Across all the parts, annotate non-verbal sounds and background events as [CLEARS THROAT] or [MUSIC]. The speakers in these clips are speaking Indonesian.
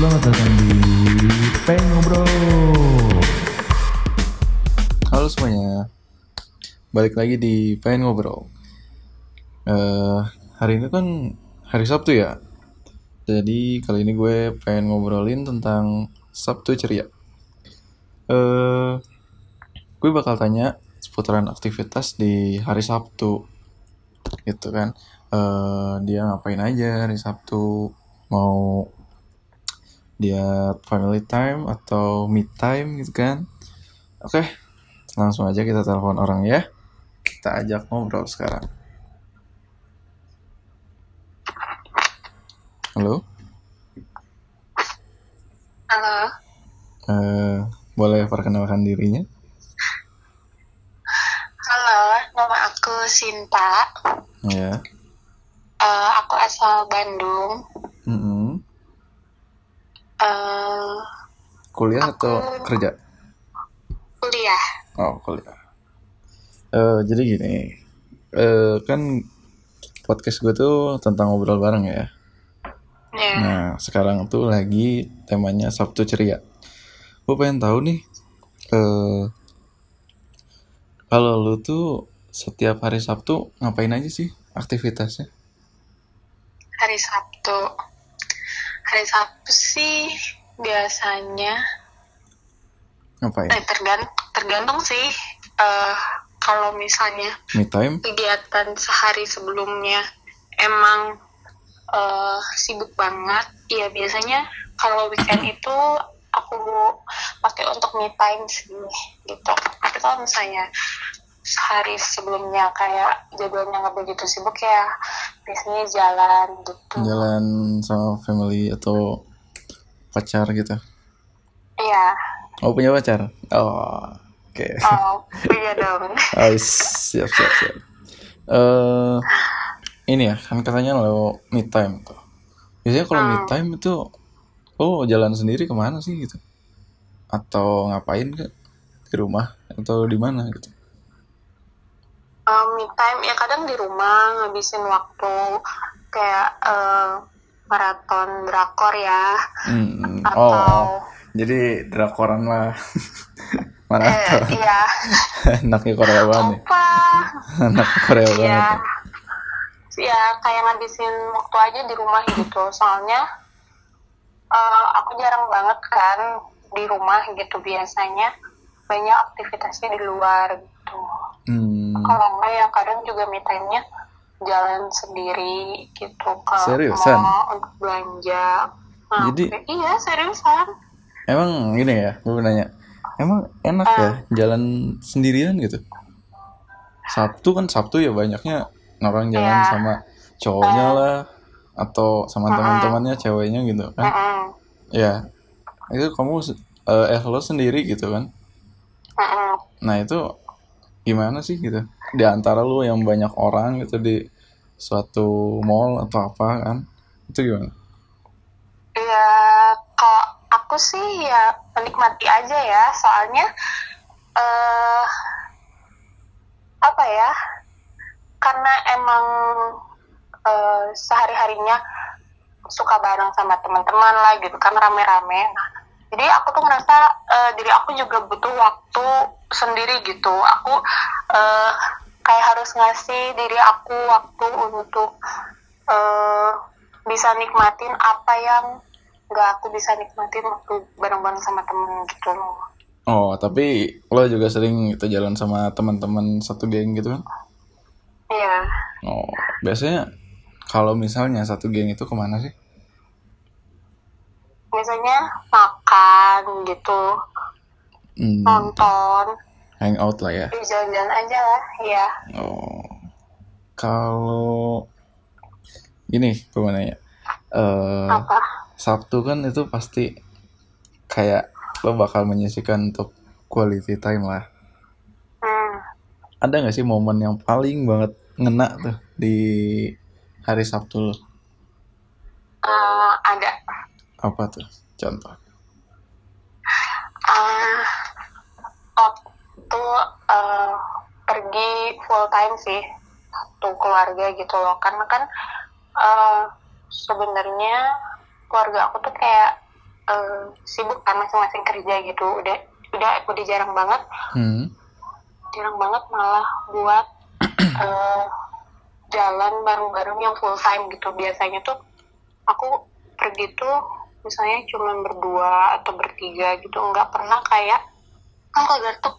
Selamat datang di Pengen Ngobrol. Halo semuanya, balik lagi di Pengen Ngobrol. Eh, hari ini kan hari Sabtu ya, jadi kali ini gue pengen ngobrolin tentang Sabtu ceria. Eh, gue bakal tanya seputaran aktivitas di hari Sabtu, gitu kan. Eh, dia ngapain aja hari Sabtu, mau dia family time atau me time gitu kan. Oke, langsung aja kita telepon orang ya. Kita ajak ngobrol sekarang. Halo, Halo, eh, boleh perkenalkan dirinya? halo, nama aku Sinta. Ya. Eh, aku asal Bandung. Mm-mm. Eh, Kuliah atau Aku- kerja? kuliah. Oh, kuliah. Eh, jadi gini, eh, kan podcast gue tuh tentang ngobrol bareng ya. Ya. Nah, sekarang tuh lagi temanya Sabtu ceria. Gue pengen tahu nih, eh, kalau lu tuh setiap hari Sabtu ngapain aja sih aktivitasnya? Hari Sabtu. Hari Sabtu sih biasanya Ngapain? eh, tergan- tergantung sih. Eh, kalau misalnya Me time? kegiatan sehari sebelumnya emang eh, sibuk banget ya biasanya kalau weekend itu aku pakai untuk me time sih gitu tapi kalau misalnya sehari sebelumnya kayak jadwalnya nggak begitu sibuk ya biasanya jalan gitu Jalan sama family atau pacar gitu? iya Oh punya pacar? Oh, oke. oh iya [LAUGHS] dong Oh, siap siap siap. Eh, ini ya kan katanya lo me time tuh. Biasanya kalau me Hmm. time itu lo jalan sendiri ke mana sih gitu? Atau ngapain ke di rumah atau di mana gitu? Eh, me time ya kadang di rumah ngabisin waktu kayak eh, maraton drakor ya. Hmm, [LAUGHS] atau oh, oh. jadi drakoran lah. [LAUGHS] Mana eh, iya. [LAUGHS] Anaknya Korea banget apa Anak Korea ya banget. ya kayak ngabisin waktu aja di rumah gitu. Soalnya eh, aku jarang banget kan di rumah gitu biasanya. Banyak aktivitasnya di luar. gitu Hmm, kalau enggak ya kadang juga me time-nya jalan sendiri gitu ke Seriusan? mall untuk belanja Nah, Jadi- oke. iya seriusan emang gini ya, gue nanya. Emang enak ya jalan sendirian gitu? Sabtu kan Sabtu ya banyaknya orang jalan Iya. sama cowoknya lah atau sama teman-temannya ceweknya gitu kan. Mm-mm. Ya. Itu kamu se- eh lo sendiri gitu kan. Nah, itu gimana sih gitu? Di antara lu yang banyak orang gitu di suatu mall atau apa kan? Itu gimana? Ya, kalau aku sih ya menikmati aja ya, soalnya eh apa ya? Karena emang eh, sehari-harinya suka bareng sama teman-teman lah gitu kan rame-rame. Nah, jadi aku tuh ngerasa eh, diri aku juga butuh waktu sendiri gitu. Aku eh, kayak harus ngasih diri aku waktu untuk eh, bisa nikmatin apa yang nggak aku bisa nikmatin waktu bareng-bareng sama temen gitu loh. Oh, tapi lo juga sering gitu jalan sama teman-teman satu geng gitu kan? Iya. Oh, biasanya kalau misalnya satu geng itu ke mana sih? Biasanya makan gitu, Hmm, nonton, hangout lah ya. ya jalan-jalan aja lah, ya. Oh, kalau gini, gue mau nanya. Eh, Apa? Sabtu kan itu pasti kayak lo bakal menyisikan untuk quality time lah. Hmm. Ada nggak sih momen yang paling banget ngena tuh di hari Sabtu lo? Eh, ada. Apa tuh? Contoh. Ah, waktu eh, pergi full time sih satu keluarga gitu loh karena kan eh, sebenarnya keluarga aku tuh kayak eh, sibuk kan masing-masing kerja gitu udah udah udah jarang banget Hmm. jarang banget malah buat [CLEARS THROAT] eh, jalan bareng-bareng yang full time gitu biasanya tuh aku pergi tuh misalnya cuma berdua atau bertiga gitu nggak pernah kayak kan kalau tuh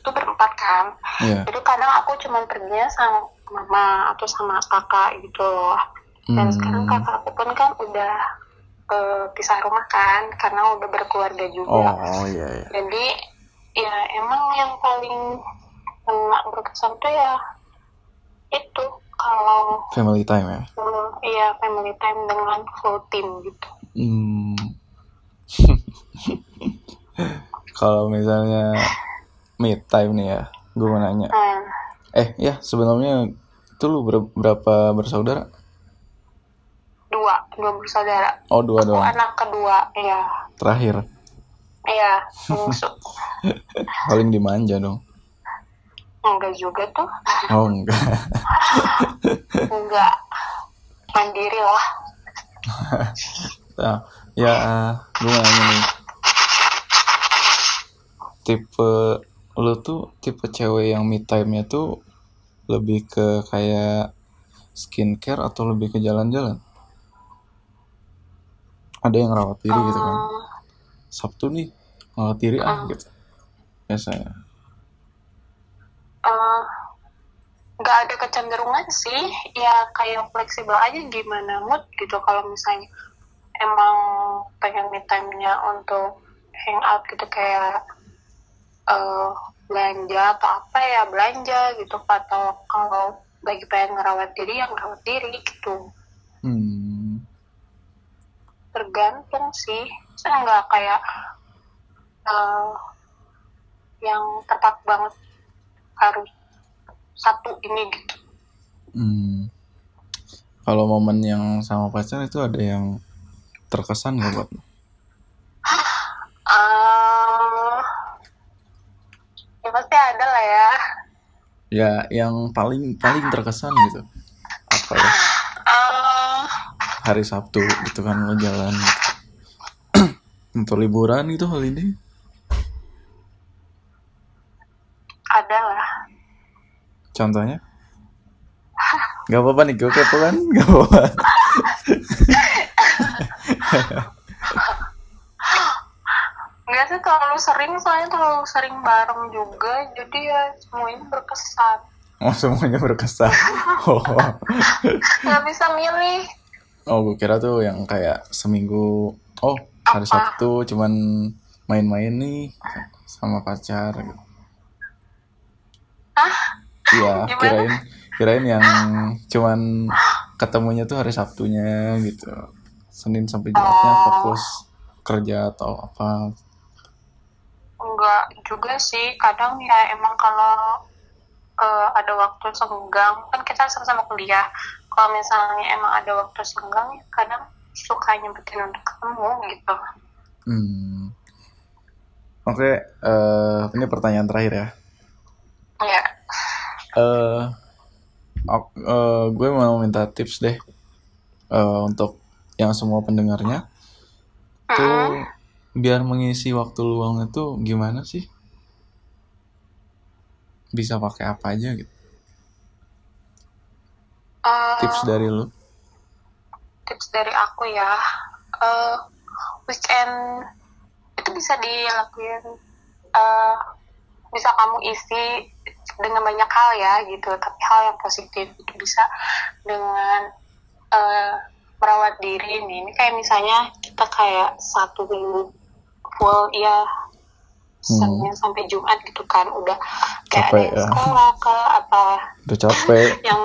tuh berempat kan Iya. jadi kadang aku cuma perginya sama mama atau sama kakak gitu loh dan Hmm. sekarang kakak aku pun kan udah eh, pisah rumah kan karena udah berkeluarga juga Oh iya iya. jadi ya emang yang paling kena berkesan tuh ya itu kalau Family time ya. mm, iya family time dengan full team gitu Hmm. Kalau misalnya mid time nih ya, gue mau nanya. hmm. Eh ya sebelumnya itu lu ber- berapa bersaudara? dua dua bersaudara Oh dua doang. anak kedua iya Terakhir iya [LAUGHS] paling dimanja dong. enggak juga tuh Oh enggak. [LAUGHS] enggak mandiri lah [LAUGHS] Nah, ya gue nanya nih. Tipe lu tuh tipe cewek yang mid time-nya tuh lebih ke kayak skincare atau lebih ke jalan-jalan? Ada yang rawat diri gitu kan. Hmm, Sabtu nih rawat diri ah gitu. Biasanya. eh, nggak ada kecenderungan sih ya kayak fleksibel aja gimana mood gitu kalau misalnya emang pengen me time-nya untuk hangout gitu kayak eh, belanja atau apa ya belanja gitu atau kalau lagi pengen ngerawat diri yang ngerawat diri gitu Hmm. tergantung sih saya nggak kayak eh, yang tepat banget harus satu ini gitu Hmm. Kalau momen yang sama pacar itu ada yang terkesan gak buat? lu? eh ya pasti ada lah ya Ya yang paling paling terkesan gitu. Apa ya? Eh, Hari Sabtu gitu kan lo jalan gitu. Untuk liburan gitu holiday. ada lah Contohnya? Gak apa-apa nih, gue kepo kan? Gak apa-apa. [LAUGHS] sih terlalu sering soalnya terlalu sering bareng juga jadi ya semuanya berkesan Oh semuanya berkesan. [LAUGHS] Oh, nggak bisa milih oh gue kira tuh yang kayak seminggu. Oh hari Apa? Sabtu cuman main-main nih sama pacar. Gitu. ah Iya, [LAUGHS] kirain kirain yang cuman ketemunya tuh hari Sabtunya gitu. Senin sampai Jumatnya Oh. fokus kerja atau apa. Enggak juga sih kadang ya emang kalau eh, ada waktu senggang kan kita sama-sama kuliah. Kalau misalnya emang ada waktu senggang ya kadang suka nyempetin untuk ketemu gitu. Hmm. Oke, eh, ini pertanyaan terakhir ya. ya Eh, ok- eh, gue mau minta tips deh eh, untuk yang semua pendengarnya. Tuh biar mengisi waktu luang itu gimana sih? Bisa pakai apa aja gitu? Eh, Tips dari lu? tips dari aku ya eh weekend itu bisa dilakuin eh bisa kamu isi dengan banyak hal ya gitu tapi hal yang positif itu bisa dengan eh merawat diri nih ini kayak misalnya kita kayak satu minggu full ya Senin sampai Jumat gitu kan udah kayak Capek ada yang ya. sekolah ke apa Udah capek, [LAUGHS] yang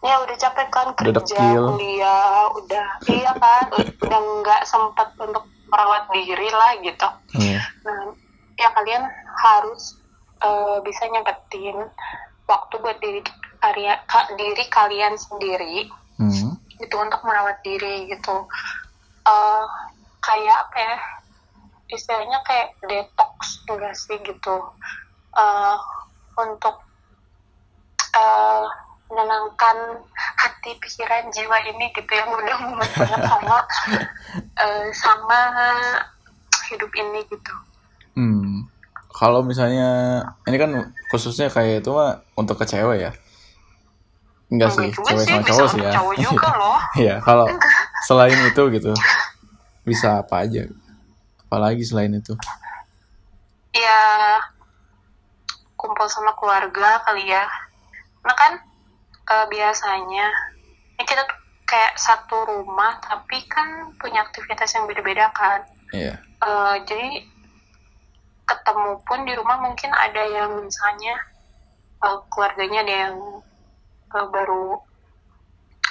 ya udah capek kan Udah kerja dekil. kuliah udah iya kan udah nggak sempat untuk merawat diri lah gitu Iya. nah ya kalian harus eh, bisa nyempetin waktu buat diri karya ka- diri kalian sendiri Hmm. gitu untuk merawat diri gitu eh kayak apa ya istilahnya kayak detox enggak sih gitu eh untuk eh menenangkan hati pikiran jiwa ini gitu yang udah mumet banget sama [LAUGHS] eh, sama hidup ini gitu Hmm. Kalau misalnya ini kan khususnya kayak itu mah untuk ke cewek ya. Enggak sih, cewek sih, sama cowok sih ya. cowok juga [LAUGHS] loh. Iya, kalau selain itu gitu. Bisa apa aja? Apalagi selain itu. ya kumpul sama keluarga kali ya nah kan eh, biasanya ya kita tuh kayak satu rumah tapi kan punya aktivitas yang beda-beda kan Iya. Eh, jadi ketemu pun di rumah mungkin ada yang misalnya eh, keluarganya ada yang eh, baru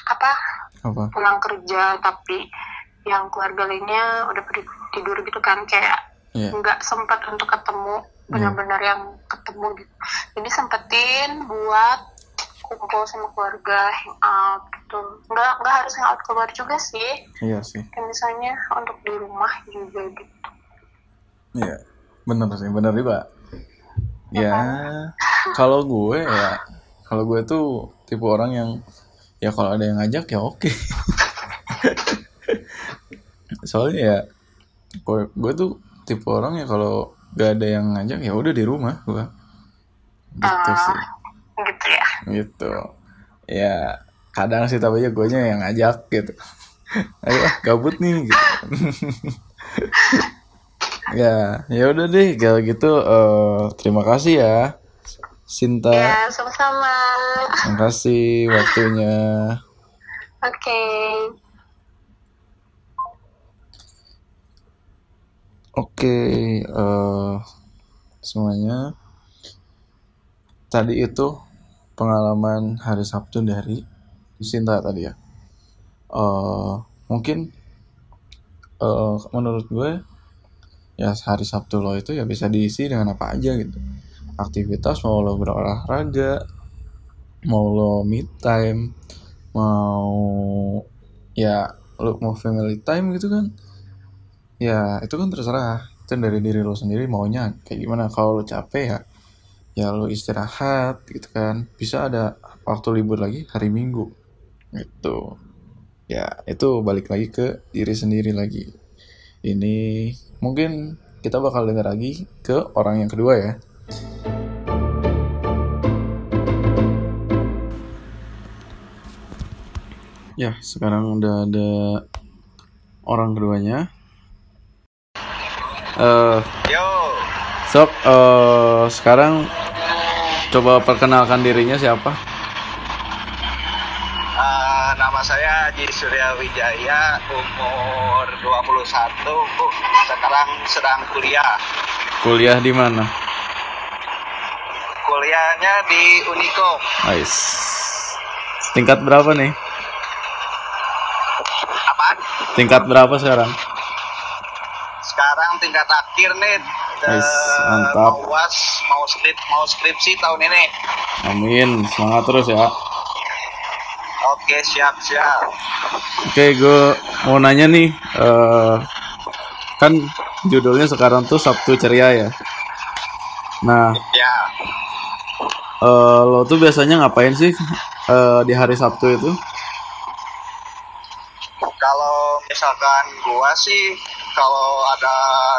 apa Apa? pulang kerja tapi yang keluarga lainnya udah pada tidur gitu kan kayak Iya. nggak sempat untuk ketemu benar-benar yang ketemu gitu jadi sempetin buat kumpul sama keluarga hangout gitu nggak nggak harus hangout keluar juga sih Iya sih. kayak misalnya untuk di rumah juga gitu Iya. Bener sih, bener juga. Ya, kalau gue ya, kalau gue tuh tipe orang yang ya kalau ada yang ngajak ya oke. Soalnya ya, gue, gue tuh tipe orang ya kalau gak ada yang ngajak ya udah di rumah gue. Gitu Ah. sih, gitu ya gitu. Ya kadang sih tapi ya gue yang ngajak gitu. Ayo ah, gabut nih gitu. [LAUGHS] ya, ya udah deh kalau gitu eh, terima kasih ya Sinta. ya sama-sama Terima kasih waktunya. oke Oke, eh, semuanya. Tadi itu pengalaman hari Sabtu dari Sinta tadi ya. Eh, mungkin eh, menurut gue ya hari Sabtu lo itu ya bisa diisi dengan apa aja gitu. Aktivitas mau lo berolahraga, mau lo me time, mau ya lo mau family time gitu kan ya itu kan terserah. Itu dari diri lo sendiri maunya kayak gimana. Kalau lo capek ya ya lo istirahat gitu kan. Bisa ada waktu libur lagi hari minggu. Gitu. Ya itu balik lagi ke diri sendiri lagi. Ini mungkin kita bakal dengar lagi ke orang yang kedua ya. Ya sekarang udah ada orang keduanya eh Yo, Sob, eh, sekarang coba perkenalkan dirinya siapa? eh, nama saya Haji Surya Wijaya, umur 21, sekarang sedang kuliah. Kuliah di mana? Kuliahnya di Unikom. Ais. Tingkat berapa nih? Apaan? Tingkat berapa sekarang? Tingkat akhir nih. Eh, Nice, mantap. Mau uas, mau skrip, mau skripsi tahun ini. Amin, semangat terus ya. Oke, siap, siap. Oke, gue mau nanya nih, eh, kan judulnya sekarang tuh Sabtu Ceria ya. Nah, Ya, eh, lo tuh biasanya ngapain sih eh, di hari Sabtu itu? kalau misalkan gua sih kalau ada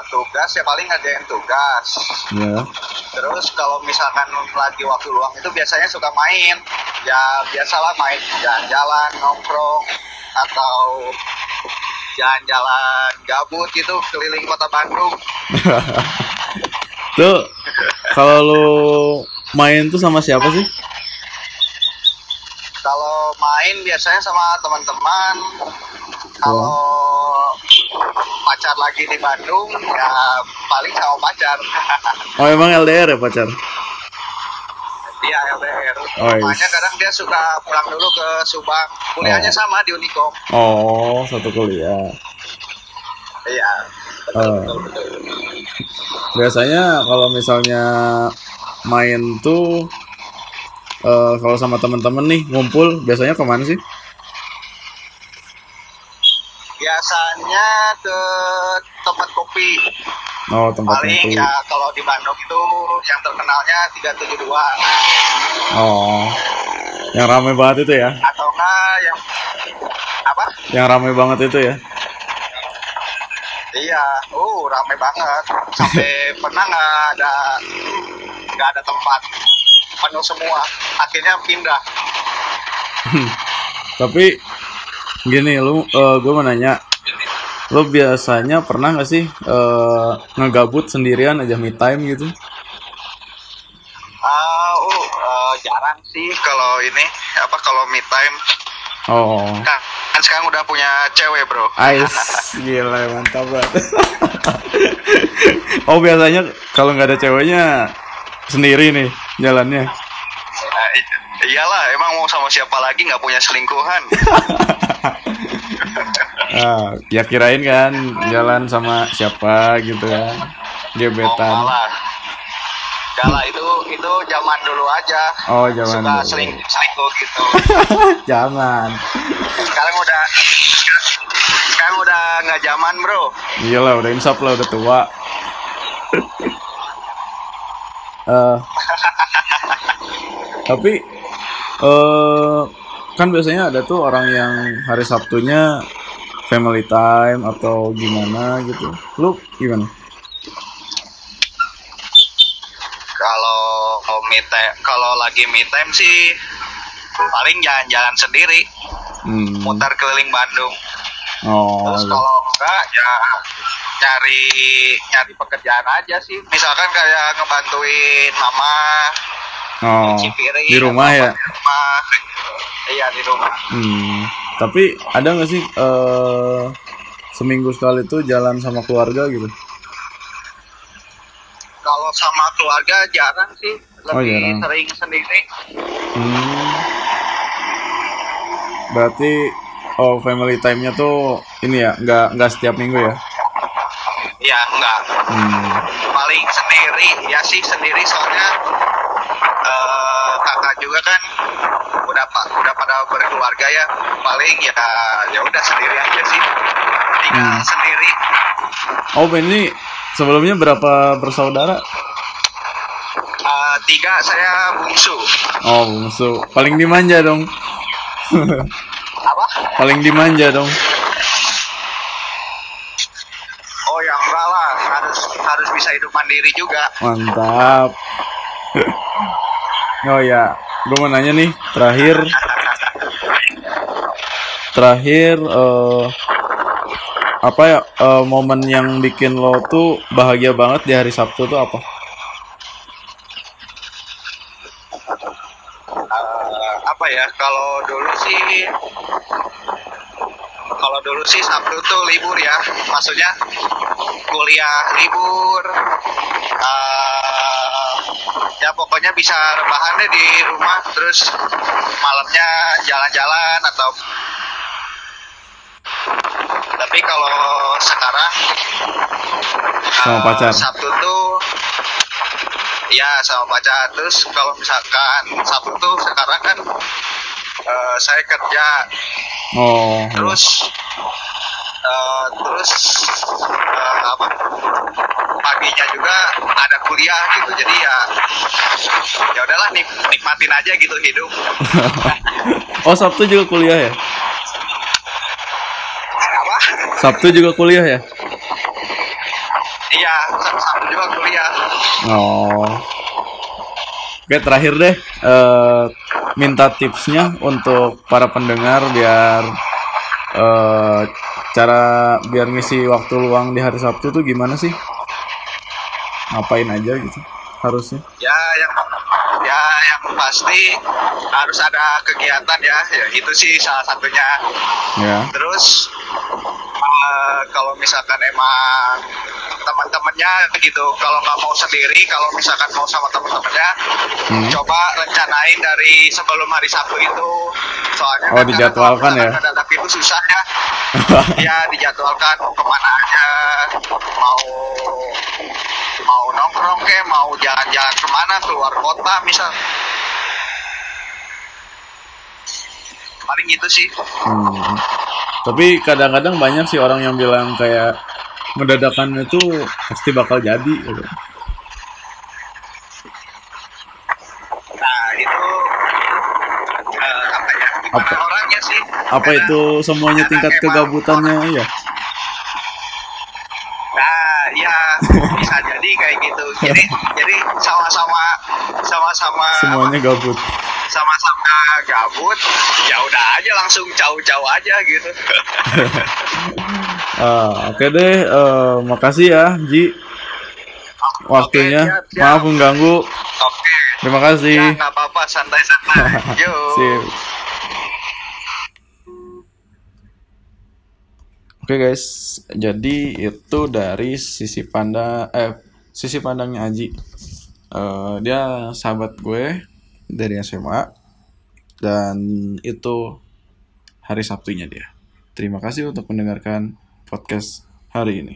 tugas ya paling ngerjain tugas. Ya, Terus kalau misalkan lagi waktu luang itu biasanya suka main. Ya biasalah main jalan-jalan, nongkrong atau jalan-jalan gabut gitu keliling kota Bandung. [LAUGHS] tuh kalau lo main tuh sama siapa sih? Kalau main biasanya sama teman-teman. Kalau pacar lagi di Bandung ya paling sama pacar. [LAUGHS] Oh emang LDR ya pacar? Dia LDR. Oh, iya. Makanya kadang dia suka pulang dulu ke Subang. Kuliahnya Oh. sama di Unikom. Oh satu kuliah. Iya. Oh. Betul, betul. Biasanya kalau misalnya main tuh eh, kalau sama temen-temen nih ngumpul biasanya ke mana sih? Biasanya ke tempat kopi. Oh tempat Paling ngumpul. ya kalau di Bandung itu yang terkenalnya 372 Oh yang ramai banget itu ya? atau enggak yang apa? Yang ramai banget itu ya? Iya, uh rame banget. Sampai [LAUGHS] pernah nggak ada nggak ada tempat penuh semua. Akhirnya pindah. Tapi gini lu gue mau nanya lu biasanya pernah nggak sih eh, ngegabut sendirian aja me time gitu uh, eh, jarang sih kalau ini apa kalau me time. oh Kan, kan sekarang udah punya cewek bro. Ais, [LAUGHS] gila mantap banget. [LAUGHS] oh biasanya kalau nggak ada ceweknya sendiri nih jalannya. Eh, i- iyalah, emang mau sama siapa lagi nggak punya selingkuhan. [LAUGHS] Ah, ya kirain kan jalan sama siapa gitu kan. Oh, Gebetan. malah. Gala itu itu zaman dulu aja. Oh, zaman Suka dulu. seling selingkuh gitu. [LAUGHS] Jangan. Sekarang udah sekarang udah nggak zaman bro. Iyalah udah insaf lah udah tua. Eh, [LAUGHS] tapi eh kan biasanya ada tuh orang yang hari Sabtunya family time atau gimana gitu. Lu gimana? Kalau me time, kalau lagi me time sih paling jalan-jalan sendiri, Hmm. mutar keliling Bandung. Oh, Terus iya. kalau enggak ya nyari nyari pekerjaan aja sih. Misalkan kayak ngebantuin mama oh, cuci piring di rumah ya. di rumah. Iya di rumah. Hmm. Tapi ada nggak sih eh seminggu sekali tuh jalan sama keluarga gitu? Kalau sama keluarga jarang sih, lebih Oh, jarang. sering sendiri. Hmm. Berarti oh family time-nya tuh ini ya, nggak nggak setiap minggu ya? Ya enggak, Hmm. paling sendiri ya sih sendiri soalnya juga kan udah pak udah pada berkeluarga ya paling ya ya udah sendiri aja sih tinggal Hmm. sendiri Oh ini sebelumnya berapa bersaudara? Eh, tiga saya bungsu Oh bungsu, paling dimanja dong. apa paling dimanja dong. oh ya enggak lah harus harus bisa hidup mandiri juga Mantap. oh ya, gue mau nanya nih terakhir. Terakhir eh, apa ya eh, momen yang bikin lo tuh bahagia banget di hari Sabtu tuh apa? Eh, apa ya kalau dulu sih kalau dulu sih Sabtu tuh libur ya maksudnya kuliah libur eh, ya pokoknya bisa rebahan deh di rumah terus malamnya jalan-jalan atau tapi kalau sekarang Sama pacar. Sabtu tuh ya sama pacar. Terus kalau misalkan Sabtu tuh sekarang kan eh, saya kerja. Oh, terus eh, terus eh, apa paginya juga ada kuliah gitu jadi ya ya udahlah nik- nikmatin aja gitu hidup [LAUGHS] oh Sabtu juga kuliah ya? apa Sabtu juga kuliah ya? iya Sab- Sabtu juga kuliah Oh. Oke terakhir deh, eh, minta tipsnya untuk para pendengar biar eh, cara biar ngisi waktu luang di hari Sabtu tuh gimana sih? Ngapain aja gitu harusnya? ya yang ya yang pasti harus ada kegiatan ya ya itu sih salah satunya Ya. terus eh, kalau misalkan emang teman-temannya gitu kalau nggak mau sendiri kalau misalkan mau sama teman-temannya Hmm. coba rencanain dari sebelum hari Sabtu itu soalnya Oh, kan dijadwalkan ya? mendadak itu susah ya [LAUGHS] ya dijadwalkan mau ke mana aja mau mau nongkrong ke mau jalan-jalan ke mana keluar kota misal paling gitu sih Hmm. Tapi kadang-kadang banyak sih orang yang bilang kayak mendadakan itu pasti bakal jadi. Gitu. Nah itu eh, apa ya? Apa? orangnya sih? Apa Karena itu semuanya tingkat kegabutannya ya? Bisa jadi kayak gitu. Jadi [LAUGHS] jadi sama-sama sama-sama semuanya gabut. Sama-sama gabut ya udah aja langsung jauh-jauh aja gitu. [LAUGHS] Ah, oke deh eh, makasih ya Ji waktunya. siap, siap. maaf mengganggu. Oke. Terima kasih. Ya apa-apa santai-santai. [LAUGHS] Yuk Oke guys, jadi itu dari sisi pandang eh sisi pandangnya Aji. Eh, dia sahabat gue dari SMA dan itu hari Sabtunya dia. Terima kasih untuk mendengarkan podcast hari ini.